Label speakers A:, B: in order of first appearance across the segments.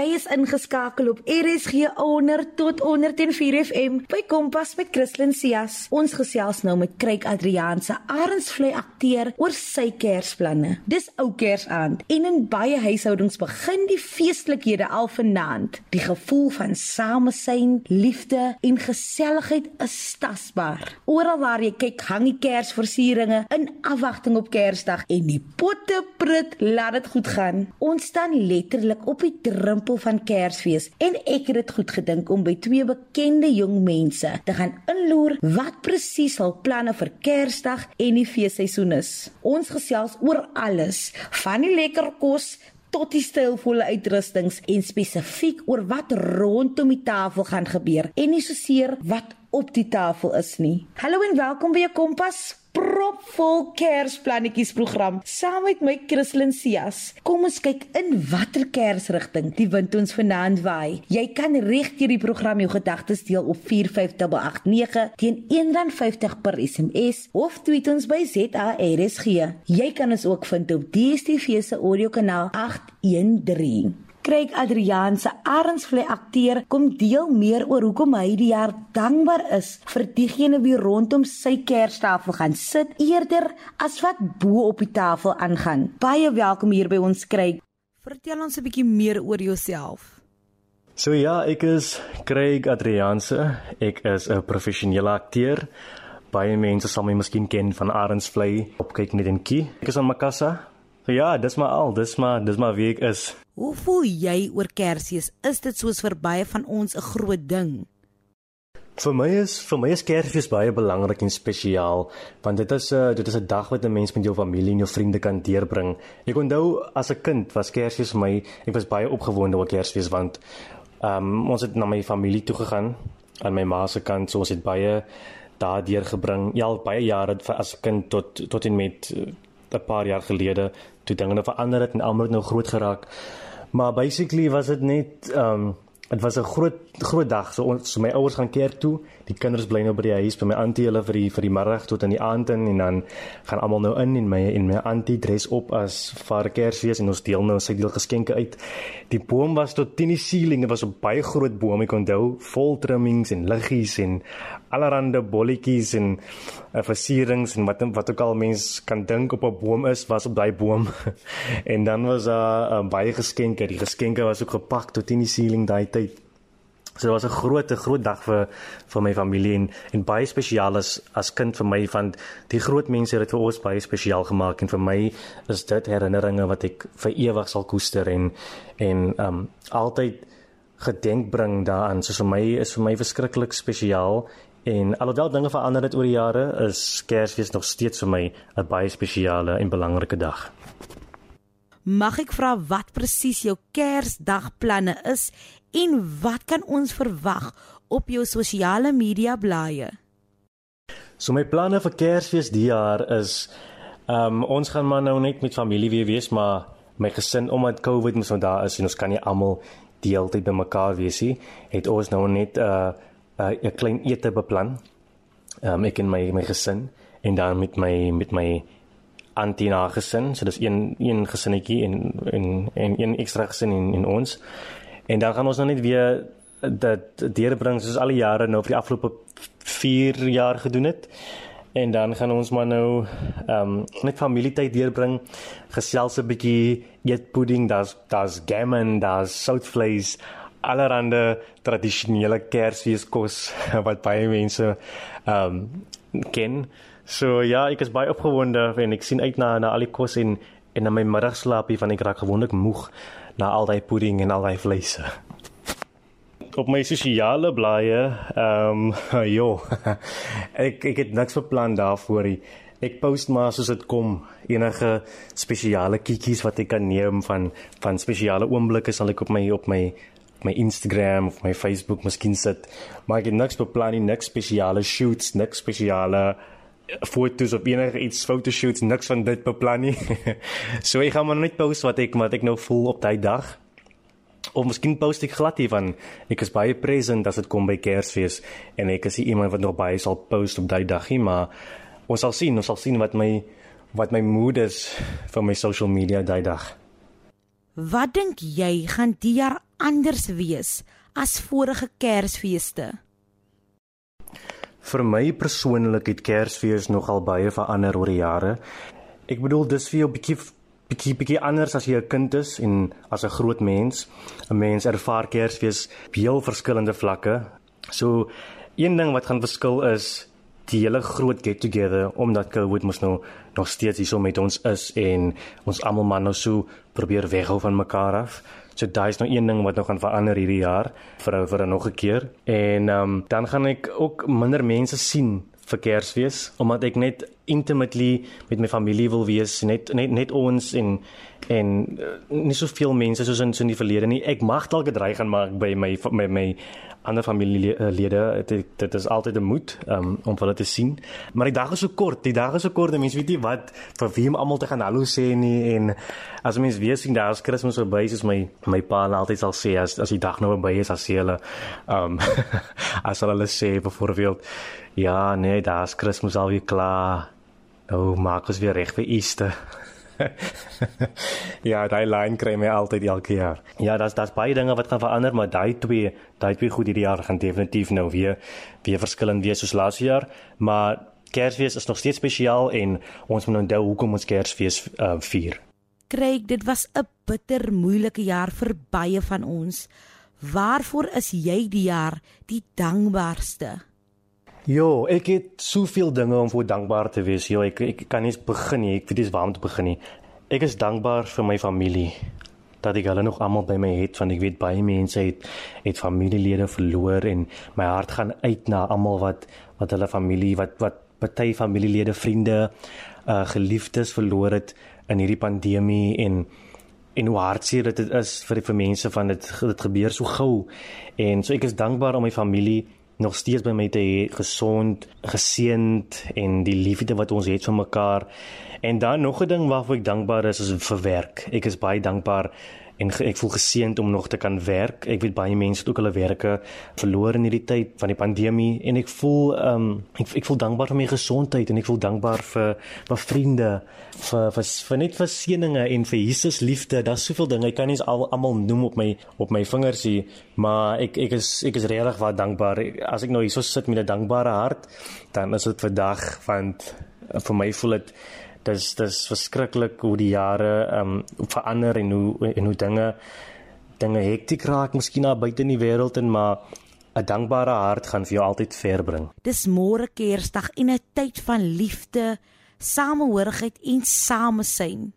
A: Jy is ingeskakel op RSG 100 tot 104 FM by Kompas met Christlyn Cias. Ons gesels nou met Kryk Adrian se Arendsvlei akteur oor sy Kersplanne. Dis ou Kersaand en in baie huishoudings begin die feestelikhede al vanaand. Die gevoel van samesyn, liefde en geselligheid is tasbaar. Oral waar jy kyk, hang die Kersversieringe in afwagting op Kersdag en die potte prut laat dit goed gaan. Ons staan letterlik op die drempel van Kersfees en ek het dit goed gedink om by twee bekende jong mense te gaan inloer wat presies hul planne vir Kersdag en die feesseisoen is. Ons gesels oor alles, van die lekker kos tot die stylvolle uitrustings en spesifiek oor wat rondom die tafel gaan gebeur en nie soseer wat op die tafel is nie. Hallo en welkom by Kompas propvol Kersplannetjies program saam met my Christlyn Cias. Kom ons kyk in watter Kersrigting die wind ons vanaand waai. Jy kan reg deur die program jou gedagtes deel op 45889 teen R1.50 per SMS of tweet ons by ZARSG. Jy kan ons ook vind op DStv se audiokanaal 813. Craig Adrian se Arendsvlei akteur kom deel meer oor hoekom hy die jaar dankbaar is vir diegene wie rondom sy kerstafel gaan sit eerder as wat bo op die tafel aangaan. Baie welkom hier by ons Craig. Vertel ons 'n bietjie meer oor jouself.
B: So ja, ek is Craig Adrianse. Ek is 'n professionele akteur. Baie mense sal my miskien ken van Arendsvlei op kyk net en kie. Ek is aan Makassa. So ja, dis maar al, dis maar dis maar wie ek is.
A: Hoe voel jy oor Kersfees? Is dit soos vir baie van ons 'n groot ding?
B: Vir my is vir my is Kersfees baie belangrik en spesiaal want dit is 'n uh, dit is 'n dag wat 'n mens met jou familie en jou vriende kan deurbring. Ek onthou as 'n kind was Kersfees vir my ek was baie opgewonde oor Kersfees want um, ons het na my familie toe gegaan aan my ma se kant so ons het baie daardeur gebring. Ja, baie jare as 'n kind tot tot en met uh, 'n paar jaar gelede toe dinge nou verander het en almal het nou groot geraak. Maar basically was dit net ehm um, dit was 'n groot groot dag. So ons so my ouers gaan kerk toe. Die kinders bly nou by die huis by my auntie hulle vir die vir die middag tot in die aand in en dan gaan almal nou in en my en my auntie dress op as vir Kersfees en ons deel nou sy deel geskenke uit. Die boom was tot teen die ceiling. Dit was 'n baie groot boom. Ek onthou vol trimmings en liggies en allerlei bolletjies en uh, versierings en wat wat ook al mens kan dink op 'n boom is was op daai boom. en dan was daar uh, uh, baie geskenke. Die geskenke was ook gepak tot in die ceiling daai tyd. So dit was 'n groot groot dag vir vir my familie en en baie spesiaal as as kind vir my van die groot mense het dit vir ons baie spesiaal gemaak en vir my is dit herinneringe wat ek vir ewig sal koester en en um altyd gedenk bring daaraan. So vir my is vir my verskriklik spesiaal En alhoewel dinge verander het oor die jare, is Kersfees nog steeds vir my 'n baie spesiale en belangrike dag.
A: Mag ek vra wat presies jou Kersdagplanne is en wat kan ons verwag op jou sosiale media blaaie?
B: So my planne vir Kersfees die jaar is ehm um, ons gaan maar nou net met familie weer wees, maar my gesin omdat COVID mos nou daar is en ons kan nie almal die hele tyd bymekaar wees nie, het ons nou net 'n uh, uh, 'n klein ete beplan. Um, ek en my my gesin en dan met my met my Antina gesin, so dis een een gesinnetjie en en en een ekstra gesin in in ons. En dan gaan ons nou net weer dat deurbring soos al die jare nou vir die afgelope 4 jaar gedoen het. En dan gaan ons maar nou ehm um, net familietyd deurbring, gesels 'n bietjie, eet pudding, daar's daar's gammon, daar's soutvleis, allerhande tradisionele Kersfeeskos wat baie mense ehm um, ken. So ja, ek is baie opgewonde en ek sien uit na na al die kos en en na my middagslaapie van ek raak gewoonlik moeg na al daai pudding en al daai vleis. Op my sosiale blaaie, ehm um, jo. ek ek het niks beplan daarvoor nie. Ek post maar soos dit kom enige spesiale kietjies wat ek kan neem van van spesiale oomblikke sal ek op my op my my Instagram of my Facebook miskien sit, maar ek het niks beplan nie, niks spesiale shoots, niks spesiale foto's of enige iets fotoshoots, niks van dit beplan nie. so ek gaan maar net post wat ek wat ek nou voel op daai dag. Of miskien post ek glad hiervan. Ek is baie present as dit kom by Kersfees en ek is iemand wat nog baie sal post op daai dag nie, maar ons sal sien, ons sal sien wat my wat my mood is vir my social media daai dag.
A: Wat dink jy gaan die jaar
C: anders wees as vorige Kersfeeste?
B: Vir my persoonlik het Kersfees nogal baie verander oor die jare. Ek bedoel dis vir jou 'n bietjie bietjie bietjie anders as jy 'n kind is en as 'n groot mens. 'n Mens ervaar Kersfees op heel verskillende vlakke. So een ding wat gaan verskil is die hele groot get together omdat COVID mos nou nog steeds hier so met ons is en ons almal maar nou so probeer weghou van mekaar af. So daai is nou een ding wat nog gaan verander hierdie jaar vir vir nog 'n keer. En ehm um, dan gaan ek ook minder mense sien vir Kersfees omdat ek net intimately met my familie wil wees, net net net ons en en uh, nie soveel mense soos in so in die verlede nie. Ek mag dalk gedreig gaan maak by my my my ander familielede dit dit is altyd 'n moed um, om hulle te sien. Maar die dag is so kort die dag is so kort. Mense weet nie wat vir wie om almal te gaan hallo sê nie en as mense weer sien daar is Kersfees verby soos my my pa altyd sal sê as as die dag nou verby is as hulle um as hulle sê byvoorbeeld ja nee daar is Kersfees al weer klaar nou maak ons weer reg vir Easter ja, daai lyn kry my altyd elke jaar. Ja, daar's daar's baie dinge wat gaan verander, maar daai twee, daai twee goed hierdie jaar gaan definitief nou weer weer verskillend wees soos laas jaar, maar Kersfees is nog steeds spesiaal en ons moet onthou hoekom ons Kersfees uh, vier.
C: Kryk, dit was 'n bitter moeilike jaar vir baie van ons. Waarvoor is jy die jaar die dankbaarste?
B: Jo, ek het soveel dinge om voor dankbaar te wees. Jo, ek ek kan nie begin nie. Ek weet nie waar om te begin nie. Ek is dankbaar vir my familie dat ek hulle nog almal by my het want ek weet baie mense het het familielede verloor en my hart gaan uit na almal wat wat hulle familie wat wat party familielede, vriende, uh geliefdes verloor het in hierdie pandemie en en hoe hartseer dit is vir vir mense van dit dit gebeur so gou. En so ek is dankbaar om my familie nog steeds by my te hê, gesond, geseënd en die liefde wat ons het vir mekaar. En dan nog 'n ding waarvoor ek dankbaar is, is vir werk. Ek is baie dankbaar en ek voel geseënd om nog te kan werk. Ek weet baie mense het ook hulle werke verloor in hierdie tyd van die pandemie en ek voel ehm um, ek ek voel dankbaar vir my gesondheid en ek voel dankbaar vir my vriende vir vir, vir net vir seëninge en vir Jesus liefde. Daar's soveel dinge ek kan nie almal noem op my op my vingers hier, maar ek ek is ek is regtig baie dankbaar. As ek nou hier so sit met 'n dankbare hart, dan is dit vandag want vir my voel dit dis dis verskriklik hoe die jare ehm um, verander en hoe en hoe dinge dinge hektiek raak miskien na buite in die wêreld en maar 'n dankbare hart gaan vir jou altyd ver bring.
C: Dis môre Kersdag en 'n tyd van liefde, samehorigheid en samesyn.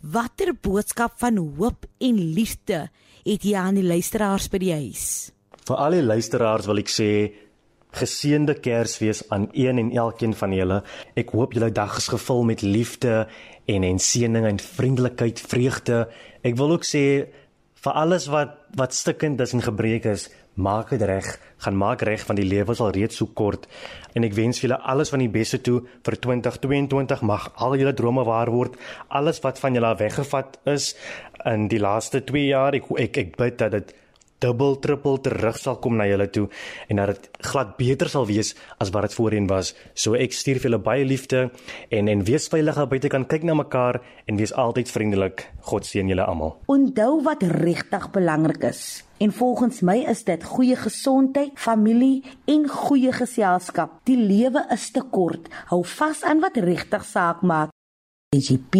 C: Watter boodskap van hoop en liefde het jy aan die luisteraars by die huis?
B: Vir al die luisteraars wil ek sê Geseënde Kersfees aan een en elkeen van julle. Ek hoop julle dag is gevul met liefde en en seëning en vriendelikheid, vreugde. Ek wil ook sê vir alles wat wat stikkend is en gebreek is, maak dit reg, gaan maak reg van die lewe is al reeds so kort. En ek wens julle alles van die beste toe vir 2022. Mag al julle drome waar word. Alles wat van julle weggevat is in die laaste 2 jaar, ek ek, ek bid dat dit dubbel trippel terug sal kom na julle toe en dat dit glad beter sal wees as wat dit voorheen was. So ek stuur vir julle baie liefde en en wees veilig buite kan kyk na mekaar en wees altyd vriendelik. God seën julle almal.
C: Onthou wat regtig belangrik is. En volgens my is dit goeie gesondheid, familie en goeie geselskap. Die lewe is te kort. Hou vas aan wat regtig saak maak. GP,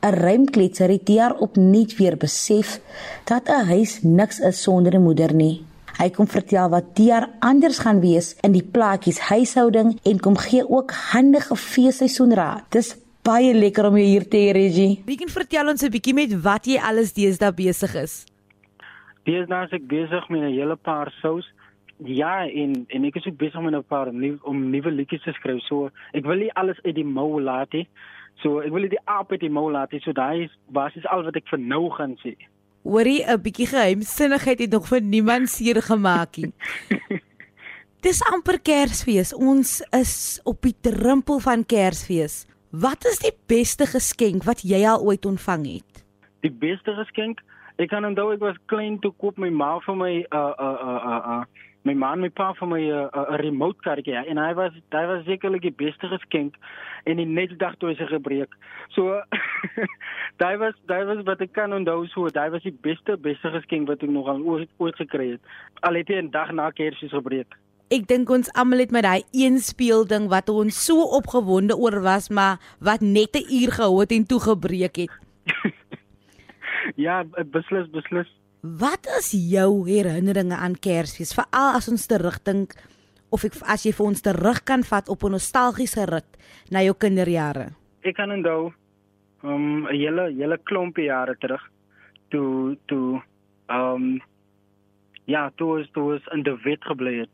C: 'n ruimkletser het hier opnuut weer besef dat 'n huis niks is sonder 'n moeder nie. Hy kom vertel wat hier anders gaan wees in die plaatjies huishouding en kom gee ook handige feesseisoenraad. Dis baie lekker om jou hier te hê, Reggie. Wie kan vertel ons 'n bietjie met wat jy alles deesdae besig is?
D: Deesdae is ek besig met 'n hele paar sous. Ja, en en ek is ook besig met 'n paar nuwe om nuwe liedjies te skryf. So, ek wil nie alles uit die mou laat nie. So ek wil die aap uit die mou laat. So daai is basies al wat ek vir nou gaan sê.
C: Hoorie 'n bietjie geheimsinnigheid het nog vir niemand seer gemaak nie. Dis amper Kersfees. Ons is op die drempel van Kersfees. Wat is die beste geskenk wat jy al ooit ontvang het?
D: Die beste geskenk? Ek kan onthou ek was klein toe koop my ma vir my uh, uh, uh, uh, uh, my ma en my pa vir my 'n uh, 'n remote karretjie en hy was hy was sekerlik die beste geskenk en die net dag toe hy se gebreek. So daai was daai was wat ek kan onthou so daai was die beste beste geskenk wat ek nog al ooit, ooit gekry het. Al het hy 'n dag na Kersfees gebreek.
C: Ek dink ons almal het met daai een speelding wat ons so opgewonde oor was maar wat net 'n uur gehou het en toe gebreek het.
D: ja, beslis beslis
C: Wat is jou herinneringe aan Kersfees? Veral as ons terugdink of ek as jy vir ons terug kan vat op 'n nostalgiese rit na jou kinderjare.
D: Ek kan onthou um 'n hele hele klompie jare terug toe toe um ja, toe was toe was in die wet gebly het.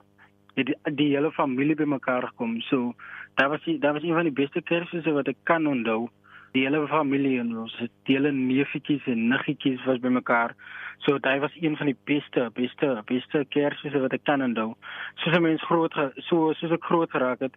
D: Die die hele familie bymekaar gekom. So, daar was daar was een van die beste Kersfees wat ek kan onthou die hele familie en ons het hele neefietjies en niggetjies was bymekaar. So dit was een van die beste beste beste Kersfees wat ek kan onthou. Soos 'n mens groot so soos ek groot geraak het,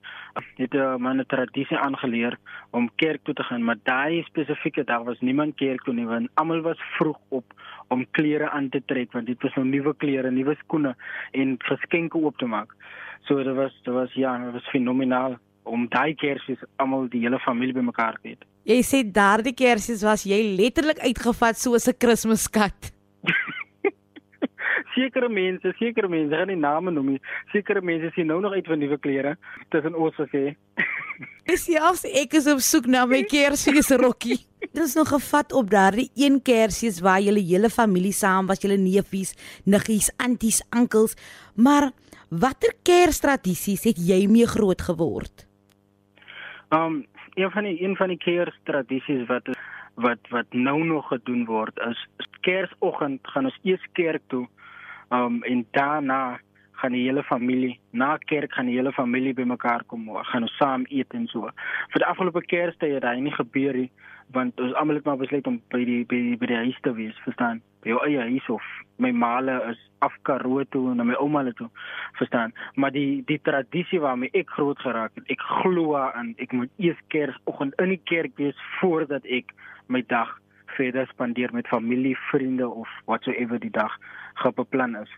D: het uh, my 'n tradisie aangeleer om kerk toe te gaan, maar daai spesifieke dag was niemand kerk toe nie want almal was vroeg op om klere aan te trek want dit was nou nuwe klere, nuwe skoene en geskenke oop te maak. So dit was dit was ja, dit was fenomenaal om daai Kersfees almal die hele familie bymekaar te hê.
C: Jy sê daardie Kersfees was jy letterlik uitgevat soos 'n Kersfeeskat.
D: sekere mense, sekere mense, gaan nie name noem nie. Sekere mense sien nou nog uit vir nuwe klere tussen ons gesê.
C: Dis selfs ek is op soek na my Kersfees rokkie. Dit is nog gevat op daardie een Kersfees waar julle hele familie saam was, julle neefies, niggies, anties, onkels. Maar watter Kerstradisies het jy mee groot geword?
D: Um een van die een van die Kerstradisies wat wat wat nou nog gedoen word is Kersoggend gaan ons eers kerk toe. Um en daarna gaan die hele familie na kerk gaan die hele familie bymekaar kom. Gaan ons saam eet en so. Vir die afgelope Kerstyd het dit nie gebeur nie want ons almal het maar besluit om by die by die by die huis te wees, verstaan? By jou eie huis of my maale is af Karoo toe en my ouma toe, verstaan? Maar die die tradisie waarmee ek groot geraak het, ek glo aan ek moet eers Kersoggend in die kerk wees voordat ek my dag verder spandeer met familie, vriende of watsoever die dag geplan is.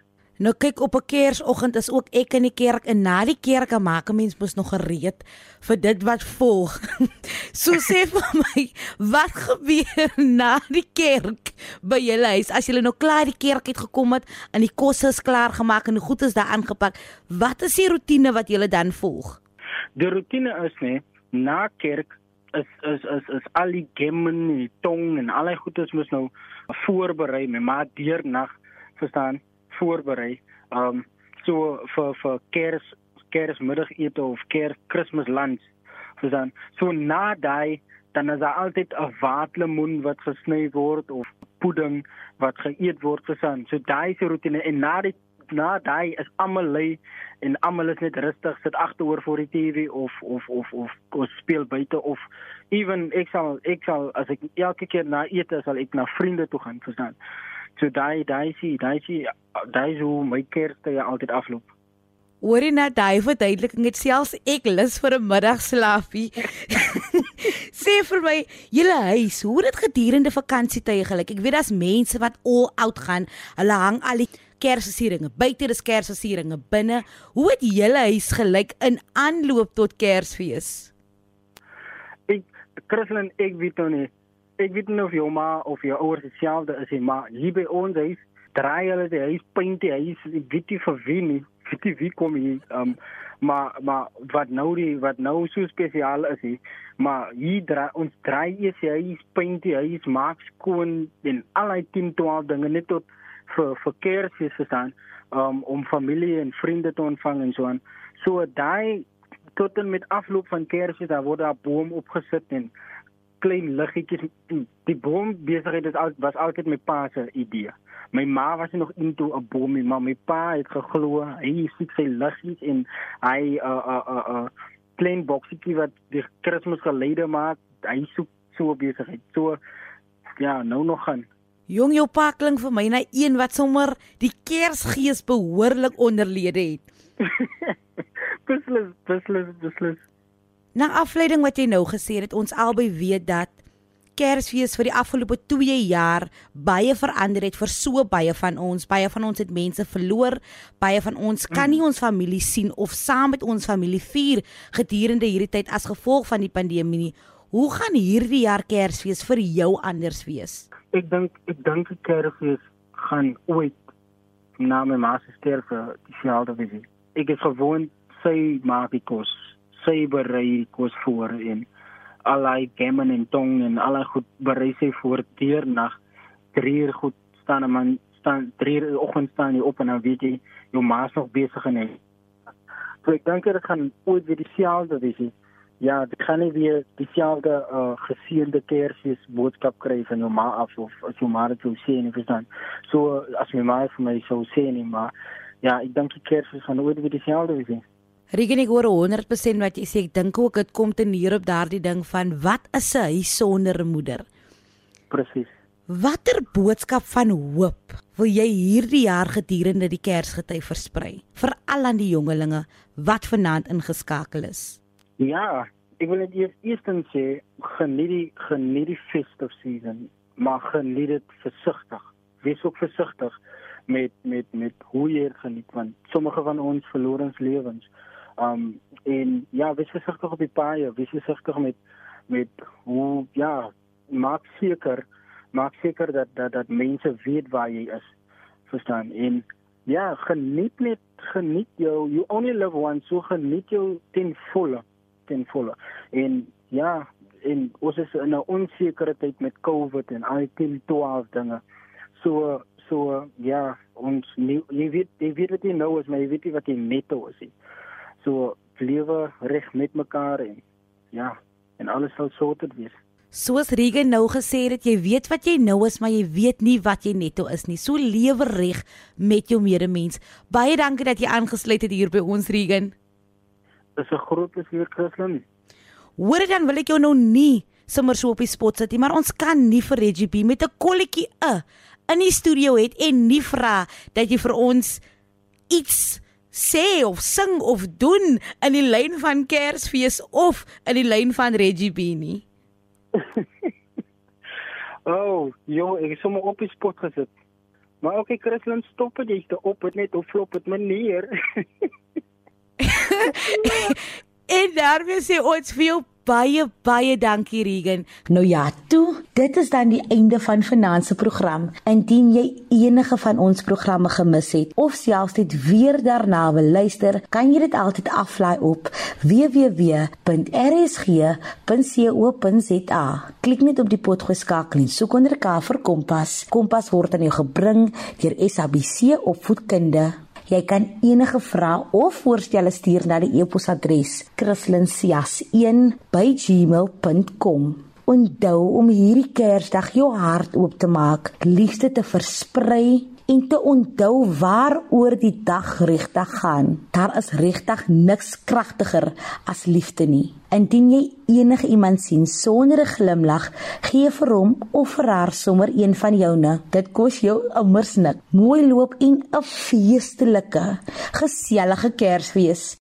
C: Nou kyk op 'n Kersoggend is ook ek in die kerk en na die kerk maak 'n mens mos nog gereed vir dit wat volg. so sê vir my, wat gebeur na die kerk by julle huis as julle nou klaar die kerk het gekom het en die kos is klaar gemaak en die goed is daar aangepak? Wat is die rotine wat julle dan volg?
D: Die rotine is nê, na kerk is is is is al die gemmen, die tong en al die goedes moet nou voorberei maar deernag verstaan voorberei. Um so vir vir Kers Kersmiddagete of Kers Kersfees lunch. Verstaan. So na daai dan is daar altyd 'n waterlemoen wat gesny word of pudding wat geëet word verstaan. So daai die rotine en na die na daai is almal lê en almal is net rustig sit agteroor voor die TV of of of of, of speel buite of ewen ek sal ek sal as ek elke keer na ete sal ek na vriende toe gaan verstaan. So daai daai sien daai sien daai hoe my kerste altyd afloop.
C: Hoorie net daai verduideliking het selfs ek lus vir 'n middagslaapie. Sê vir my, julle huis, hoe dit gedurende vakansietye gelyk. Ek weet daar's mense wat all out gaan. Hulle hang al die Kersversieringe. Buite is Kersversieringe, binne. Hoe het julle huis gelyk in aanloop tot Kersfees?
D: Ek Christelin, ek weet nou nie. Ek weet nie of jou ma of jou ouers dieselfde is nie, maar hier by ons huis draai hulle die huis paint die huis. Ek weet nie vir wie nie weet nie wie kom hier um maar maar wat nou die wat nou so spesiaal is hier maar hier dra, ons draai eers hy paint hy maak skoon en al die 10 12 dinge net tot vir verkeersfees staan um om familie en vriende te ontvang en so aan so daai tot en met afloop van kersfees daar word 'n boom opgesit en klein liggetjies die boom besigheid is al was altyd my pa se idee my ma was nog into 'n boom, maar my pa het geglo hy sien sy liggies en hy 'n uh, 'n uh, 'n uh, uh, klein boksietjie wat die Kersfees gelede maak. Hy soek so besigheid. So ja, nou nog gaan.
C: Jong jou pa klink vir my na een wat sommer die Kersgees behoorlik onderlede het.
D: beslis, beslis, beslis.
C: Na afleiding wat jy nou gesê het, ons albei weet dat Kersfees vir die afgelope 2 jaar baie verander het vir so baie van ons. Baie van ons het mense verloor. Baie van ons kan nie ons familie sien of saam met ons familie vier gedurende hierdie tyd as gevolg van die pandemie nie. Hoe gaan hierdie jaar Kersfees vir jou anders wees?
D: Ek dink ek dink die Kersfees gaan ooit na my ma se sterwe dieselfde wees. Ek is gewoon sy maak die kos, sy berei die kos voor en allei gammon en tong en allei goed berei sy voor teernag. 3 uur goed staan 'n man staan 3 uur oggend staan jy op en dan weet jy jou ma is nog besig en hy. So ek dink dit gaan ooit weer dieselfde wees. Ja, dit gaan nie weer dieselfde uh, geseënde Kersfees boodskap kry van jou ma af of as jou ma dit sou sê en verstaan. So as my ma vir my sou sê nie, maar ja, ek dink die Kersfees gaan ooit weer dieselfde wees.
C: Regen ek hoor 100% wat jy sê. Ek dink ook dit kom te neer op daardie ding van wat is 'n huis sonder 'n moeder?
D: Presies.
C: Watter boodskap van hoop wil jy hierdie jaar gedurende die Kersgety versprei vir al aan die jongelinge wat vanaand ingeskakel is?
D: Ja, ek wil net eers eerstens sê geniet die geniet die festive season, maar geniet dit versigtig. Wees ook versigtig met met met hoe jy geniet want sommige van ons verloor ons lewens. Um en ja, wees versigtig op die paaie, wees versigtig met met hoe ja, maak seker maak seker dat dat dat mense weet waar jy is. Verstaan? En ja, geniet net geniet jou you only live once, so geniet jou ten volle, ten volle. En ja, en ons is in 'n onsekere tyd met COVID en al die 12 dinge. So so ja, ons nie, jy weet jy weet wat jy nou is, maar jy weet nie wat jy netto is nie so lewe reg met mekaar en ja, en alles sal sorted wees.
C: Soos Regan nou gesê het, jy weet wat jy nou is, maar jy weet nie wat jy netto is nie. So lewe reg met jou medemens. Baie dankie dat jy aangesluit het hier by ons Regan.
D: Dis 'n groot plesier, Christlyn.
C: Hoor dan wil ek jou nou nie sommer so op die spot sit nie, maar ons kan nie vir Reggie B met 'n kolletjie 'n in die studio het en nie vra dat jy vir ons iets sê of sing of doen in die lyn van Kersfees of in die lyn van Reggie Beanie?
D: oh, jo, ek is sommer op die spot gesit. Maar okay, Christlyn, stop dit, jy's te op dit net of flop dit meneer.
C: en daarmee sê ons vir jou baie baie dankie Regan. Nou ja, toe, dit is dan die einde van vanaand se program. Indien jy enige van ons programme gemis het of selfs dit weer daarna wil luister, kan jy dit altyd aflaai op www.rsg.co.za. Klik net op die potgooi skakel en soek onder K vir Kompas. Kompas word aan jou gebring deur SABC opvoedkunde. Jy kan enige vrae of voorstelle stuur na die e-posadres kristlyn.sias1@gmail.com. Onthou om hierdie Kersdag jou hart oop te maak, liefde te versprei en te onthou waaroor die dag regtig gaan. Daar is regtig niks kragtiger as liefde nie. Indien jy enige iemand sien sonder 'n glimlag, gee vir hom of vir haar sommer een van joune. Dit kos jou immers nik. Mooi loop en 'n feestelike, gesellige Kersfees.